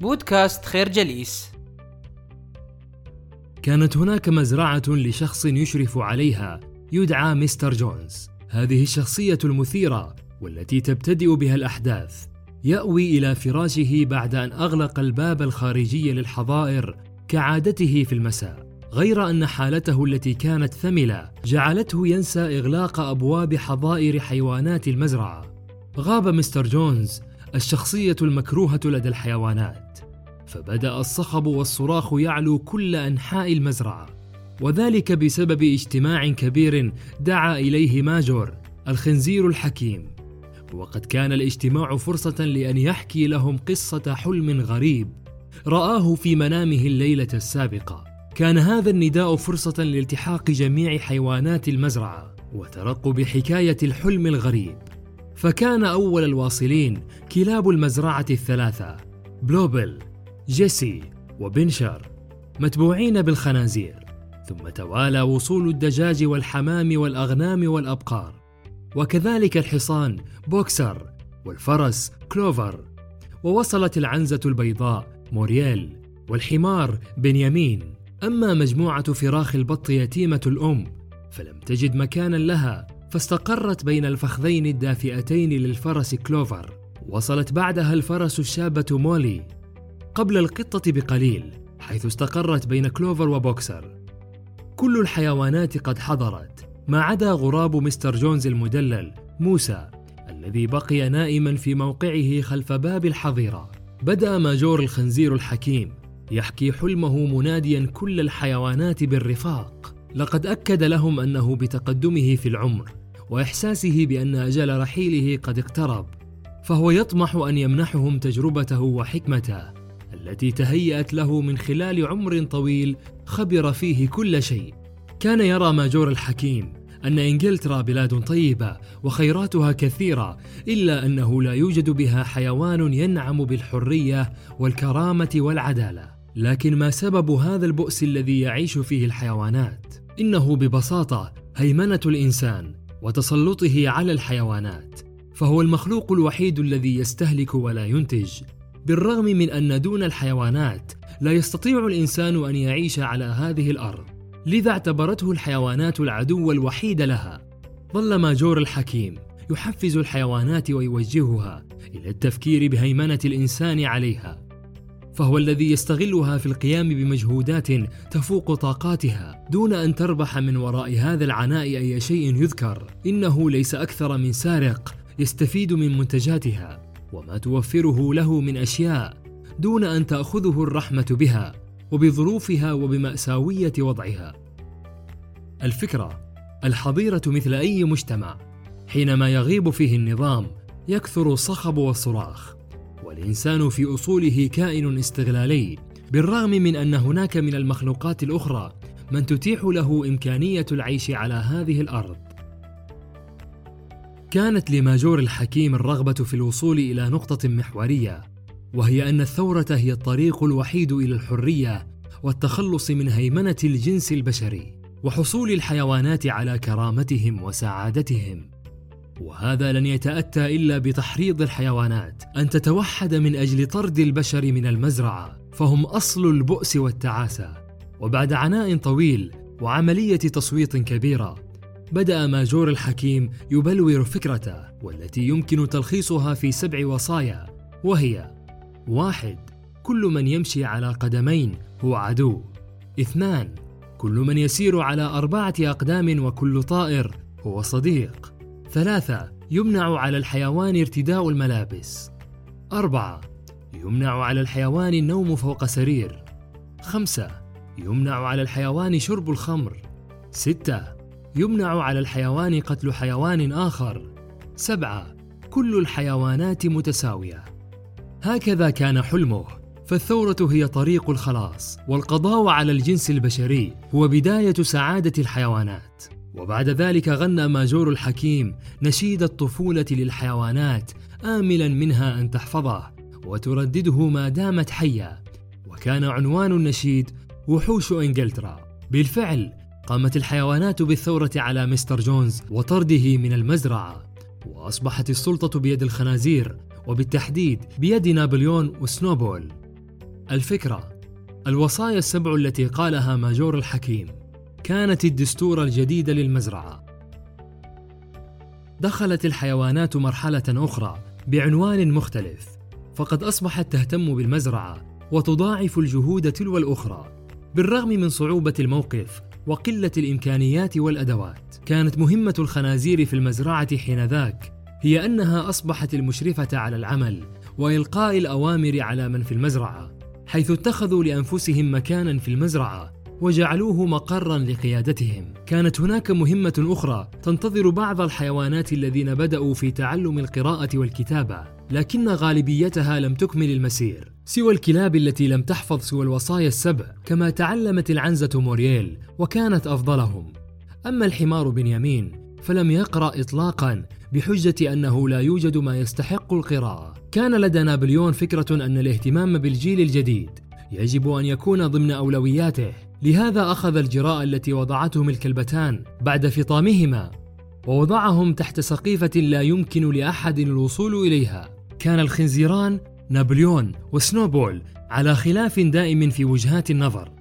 بودكاست خير جليس. كانت هناك مزرعة لشخص يشرف عليها يدعى مستر جونز. هذه الشخصية المثيرة والتي تبتدئ بها الأحداث. يأوي إلى فراشه بعد أن أغلق الباب الخارجي للحظائر كعادته في المساء. غير أن حالته التي كانت ثملة جعلته ينسى إغلاق أبواب حظائر حيوانات المزرعة. غاب مستر جونز الشخصية المكروهة لدى الحيوانات. فبدأ الصخب والصراخ يعلو كل أنحاء المزرعة. وذلك بسبب اجتماع كبير دعا إليه ماجور الخنزير الحكيم. وقد كان الاجتماع فرصة لأن يحكي لهم قصة حلم غريب. رآه في منامه الليلة السابقة. كان هذا النداء فرصة لالتحاق جميع حيوانات المزرعة وترقب حكاية الحلم الغريب. فكان أول الواصلين كلاب المزرعة الثلاثة بلوبل. جيسي وبنشر متبوعين بالخنازير ثم توالى وصول الدجاج والحمام والأغنام والأبقار وكذلك الحصان بوكسر والفرس كلوفر ووصلت العنزة البيضاء مورييل والحمار بنيامين. أما مجموعة فراخ البط يتيمة الأم فلم تجد مكانا لها فاستقرت بين الفخذين الدافئتين للفرس كلوفر. وصلت بعدها الفرس الشابة مولي قبل القطة بقليل حيث استقرت بين كلوفر وبوكسر. كل الحيوانات قد حضرت. ما عدا غراب مستر جونز المدلل موسى الذي بقي نائما في موقعه خلف باب الحظيرة. بدأ ماجور الخنزير الحكيم يحكي حلمه مناديا كل الحيوانات بالرفاق. لقد أكد لهم أنه بتقدمه في العمر وإحساسه بأن أجل رحيله قد اقترب. فهو يطمح أن يمنحهم تجربته وحكمته. التي تهيأت له من خلال عمر طويل خبر فيه كل شيء. كان يرى ماجور الحكيم أن إنجلترا بلاد طيبة وخيراتها كثيرة إلا أنه لا يوجد بها حيوان ينعم بالحرية والكرامة والعدالة. لكن ما سبب هذا البؤس الذي يعيش فيه الحيوانات؟ إنه ببساطة هيمنة الإنسان وتسلطه على الحيوانات فهو المخلوق الوحيد الذي يستهلك ولا ينتج. بالرغم من أن دون الحيوانات لا يستطيع الإنسان أن يعيش على هذه الأرض. لذا اعتبرته الحيوانات العدو الوحيد لها. ظل ماجور الحكيم يحفز الحيوانات ويوجهها إلى التفكير بهيمنة الإنسان عليها. فهو الذي يستغلها في القيام بمجهودات تفوق طاقاتها. دون أن تربح من وراء هذا العناء أي شيء يذكر إنه ليس أكثر من سارق يستفيد من منتجاتها. وما توفره له من أشياء دون أن تأخذه الرحمة بها وبظروفها وبمأساوية وضعها. الفكرة الحظيرة مثل أي مجتمع حينما يغيب فيه النظام يكثر الصخب والصراخ والإنسان في أصوله كائن استغلالي بالرغم من أن هناك من المخلوقات الأخرى من تتيح له إمكانية العيش على هذه الأرض. كانت لماجور الحكيم الرغبة في الوصول إلى نقطة محورية وهي أن الثورة هي الطريق الوحيد إلى الحرية والتخلص من هيمنة الجنس البشري وحصول الحيوانات على كرامتهم وسعادتهم. وهذا لن يتأتى إلا بتحريض الحيوانات. أن تتوحد من أجل طرد البشر من المزرعة فهم أصل البؤس والتعاسة. وبعد عناء طويل وعملية تصويت كبيرة بدأ ماجور الحكيم يبلور فكرته والتي يمكن تلخيصها في سبع وصايا وهي واحد كل من يمشي على قدمين هو عدو. اثنان كل من يسير على أربعة أقدام وكل طائر هو صديق. ثلاثة يمنع على الحيوان ارتداء الملابس. أربعة يمنع على الحيوان النوم فوق سرير. خمسة يمنع على الحيوان شرب الخمر. ستة يمنع على الحيوان قتل حيوان آخر. سبعة. كل الحيوانات متساوية. هكذا كان حلمه. فالثورة هي طريق الخلاص والقضاء على الجنس البشري هو بداية سعادة الحيوانات. وبعد ذلك غنى ماجور الحكيم نشيد الطفولة للحيوانات آملا منها أن تحفظه وتردده ما دامت حية. وكان عنوان النشيد وحوش إنجلترا. بالفعل قامت الحيوانات بالثورة على مستر جونز وطرده من المزرعة وأصبحت السلطة بيد الخنازير وبالتحديد بيد نابليون وسنوبول. الفكرة الوصايا السبع التي قالها ماجور الحكيم كانت الدستور الجديد للمزرعة. دخلت الحيوانات مرحلة أخرى بعنوان مختلف فقد أصبحت تهتم بالمزرعة وتضاعف الجهود تلو الأخرى بالرغم من صعوبة الموقف وقلة الإمكانيات والأدوات. كانت مهمة الخنازير في المزرعة حينذاك هي أنها أصبحت المشرفة على العمل وإلقاء الأوامر على من في المزرعة حيث اتخذوا لأنفسهم مكانا في المزرعة وجعلوه مقرا لقيادتهم. كانت هناك مهمة أخرى تنتظر بعض الحيوانات الذين بدأوا في تعلم القراءة والكتابة لكن غالبيتها لم تكمل المسير. سوى الكلاب التي لم تحفظ سوى الوصايا السبع كما تعلمت العنزة مورييل وكانت أفضلهم. أما الحمار بنيامين فلم يقرأ إطلاقا بحجة أنه لا يوجد ما يستحق القراءة. كان لدى نابليون فكرة أن الاهتمام بالجيل الجديد يجب أن يكون ضمن أولوياته. لهذا أخذ الجراء التي وضعتهم الكلبتان بعد فطامهما ووضعهم تحت سقيفة لا يمكن لأحد الوصول إليها. كان الخنزيران نابليون وسنوبول على خلاف دائم في وجهات النظر.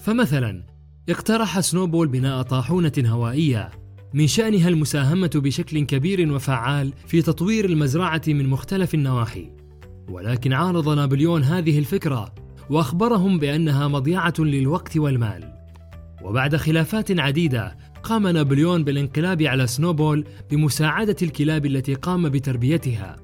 فمثلا اقترح سنوبول بناء طاحونة هوائية من شأنها المساهمة بشكل كبير وفعال في تطوير المزرعة من مختلف النواحي. ولكن عارض نابليون هذه الفكرة وأخبرهم بأنها مضيعة للوقت والمال. وبعد خلافات عديدة قام نابليون بالانقلاب على سنوبول بمساعدة الكلاب التي قام بتربيتها.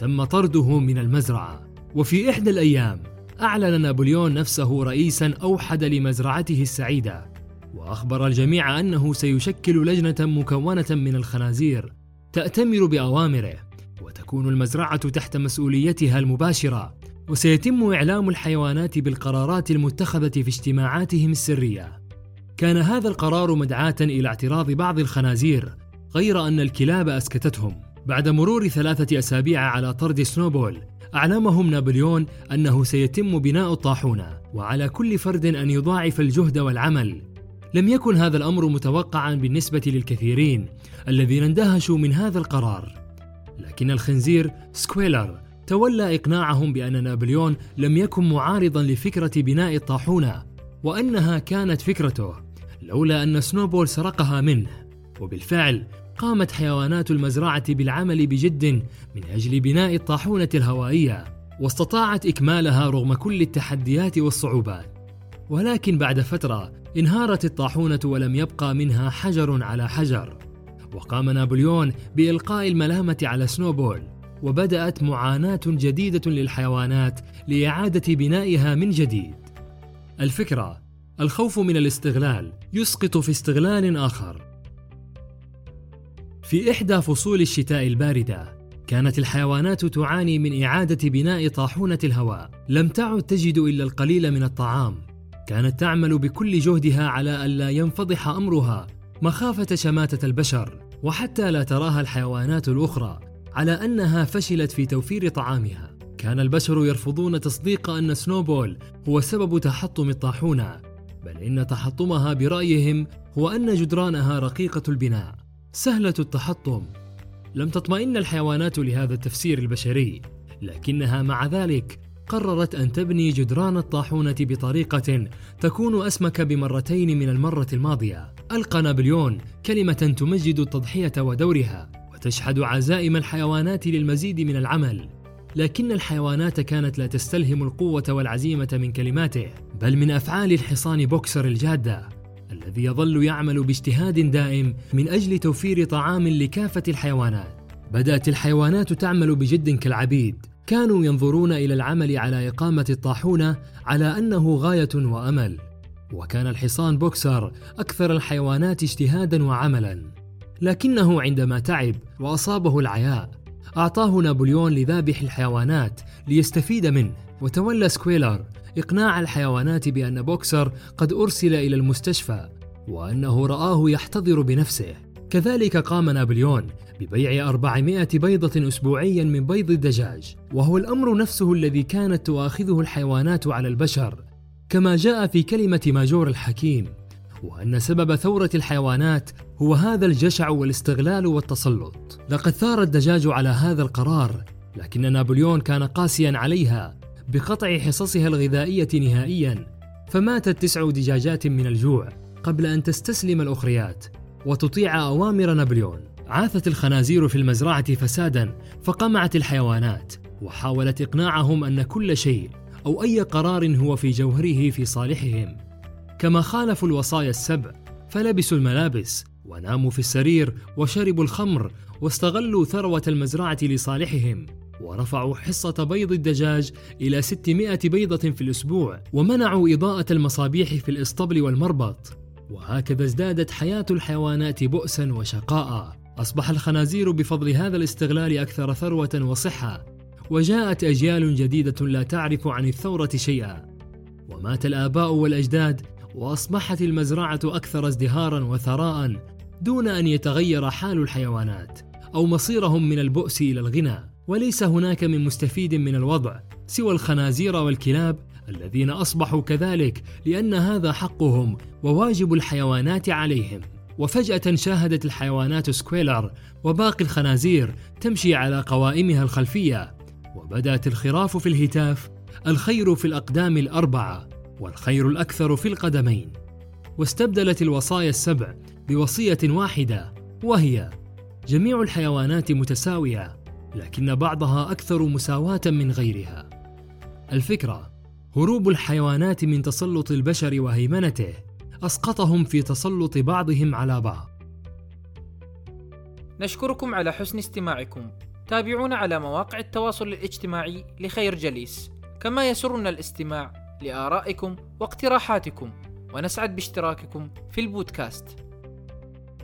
وتم طرده من المزرعة وفي إحدى الأيام أعلن نابليون نفسه رئيسا أوحد لمزرعته السعيدة وأخبر الجميع أنه سيشكل لجنة مكونة من الخنازير تأتمر بأوامره وتكون المزرعة تحت مسؤوليتها المباشرة وسيتم إعلام الحيوانات بالقرارات المتخذة في اجتماعاتهم السرية. كان هذا القرار مدعاة إلى اعتراض بعض الخنازير، غير أن الكلاب أسكتتهم. بعد مرور ثلاثة أسابيع على طرد سنوبول، أعلمهم نابليون أنه سيتم بناء الطاحونة، وعلى كل فرد أن يضاعف الجهد والعمل. لم يكن هذا الأمر متوقعا بالنسبة للكثيرين الذين اندهشوا من هذا القرار. لكن الخنزير سكويلر تولى إقناعهم بأن نابليون لم يكن معارضا لفكرة بناء الطاحونة وأنها كانت فكرته لولا أن سنوبول سرقها منه وبالفعل قامت حيوانات المزرعة بالعمل بجد من أجل بناء الطاحونة الهوائية واستطاعت إكمالها رغم كل التحديات والصعوبات ولكن بعد فترة انهارت الطاحونة ولم يبقى منها حجر على حجر وقام نابليون بإلقاء الملامة على سنوبول وبدأت معاناة جديدة للحيوانات لإعادة بنائها من جديد. الفكرة: الخوف من الاستغلال يسقط في استغلال آخر. في إحدى فصول الشتاء الباردة، كانت الحيوانات تعاني من إعادة بناء طاحونة الهواء، لم تعد تجد إلا القليل من الطعام. كانت تعمل بكل جهدها على ألا ينفضح أمرها مخافة شماتة البشر، وحتى لا تراها الحيوانات الأخرى على أنها فشلت في توفير طعامها. كان البشر يرفضون تصديق أن سنوبول هو سبب تحطم الطاحونة بل إن تحطمها برأيهم هو أن جدرانها رقيقة البناء. سهلة التحطم. لم تطمئن الحيوانات لهذا التفسير البشري لكنها مع ذلك قررت أن تبني جدران الطاحونة بطريقة تكون أسمك بمرتين من المرة الماضية. ألقى نابليون كلمة تمجد التضحية ودورها وتشحذ عزائم الحيوانات للمزيد من العمل. لكن الحيوانات كانت لا تستلهم القوة والعزيمة من كلماته بل من أفعال الحصان بوكسر الجادة. الذي يظل يعمل باجتهاد دائم من أجل توفير طعام لكافة الحيوانات. بدأت الحيوانات تعمل بجد كالعبيد. كانوا ينظرون إلى العمل على إقامة الطاحونة على أنه غاية وأمل. وكان الحصان بوكسر أكثر الحيوانات اجتهادا وعملا. لكنه عندما تعب وأصابه العياء أعطاه نابليون لذابح الحيوانات ليستفيد منه وتولى سكويلر إقناع الحيوانات بأن بوكسر قد أرسل إلى المستشفى وأنه رآه يحتضر بنفسه كذلك قام نابليون ببيع 400 بيضة أسبوعيا من بيض الدجاج وهو الأمر نفسه الذي كانت تؤاخذه الحيوانات على البشر كما جاء في كلمة ماجور الحكيم وأن سبب ثورة الحيوانات هو هذا الجشع والاستغلال والتسلط. لقد ثار الدجاج على هذا القرار، لكن نابليون كان قاسيا عليها، بقطع حصصها الغذائية نهائيا فماتت تسع دجاجات من الجوع قبل أن تستسلم الأخريات وتطيع أوامر نابليون. عاثت الخنازير في المزرعة فسادا فقمعت الحيوانات وحاولت إقناعهم أن كل شيء أو أي قرار هو في جوهره في صالحهم. كما خالفوا الوصايا السبع فلبسوا الملابس وناموا في السرير وشربوا الخمر واستغلوا ثروة المزرعة لصالحهم. ورفعوا حصة بيض الدجاج إلى 600 بيضة في الأسبوع ومنعوا إضاءة المصابيح في الإسطبل والمربط. وهكذا ازدادت حياة الحيوانات بؤسا وشقاء. أصبح الخنازير بفضل هذا الاستغلال أكثر ثروة وصحة. وجاءت أجيال جديدة لا تعرف عن الثورة شيئا. ومات الآباء والأجداد وأصبحت المزرعة أكثر ازدهارا وثراء دون أن يتغير حال الحيوانات أو مصيرهم من البؤس إلى الغنى وليس هناك من مستفيد من الوضع سوى الخنازير والكلاب الذين أصبحوا كذلك لأن هذا حقهم وواجب الحيوانات عليهم. وفجأة شاهدت الحيوانات سكويلر وباقي الخنازير تمشي على قوائمها الخلفية وبدأت الخراف في الهتاف الخير في الأقدام الأربعة والخير الأكثر في القدمين. واستبدلت الوصايا السبع بوصية واحدة وهي جميع الحيوانات متساوية. لكن بعضها أكثر مساواة من غيرها. الفكرة هروب الحيوانات من تسلط البشر وهيمنته أسقطهم في تسلط بعضهم على بعض. نشكركم على حسن استماعكم. تابعونا على مواقع التواصل الاجتماعي لخير جليس. كما يسرنا الاستماع لآرائكم واقتراحاتكم. ونسعد باشتراككم في البودكاست.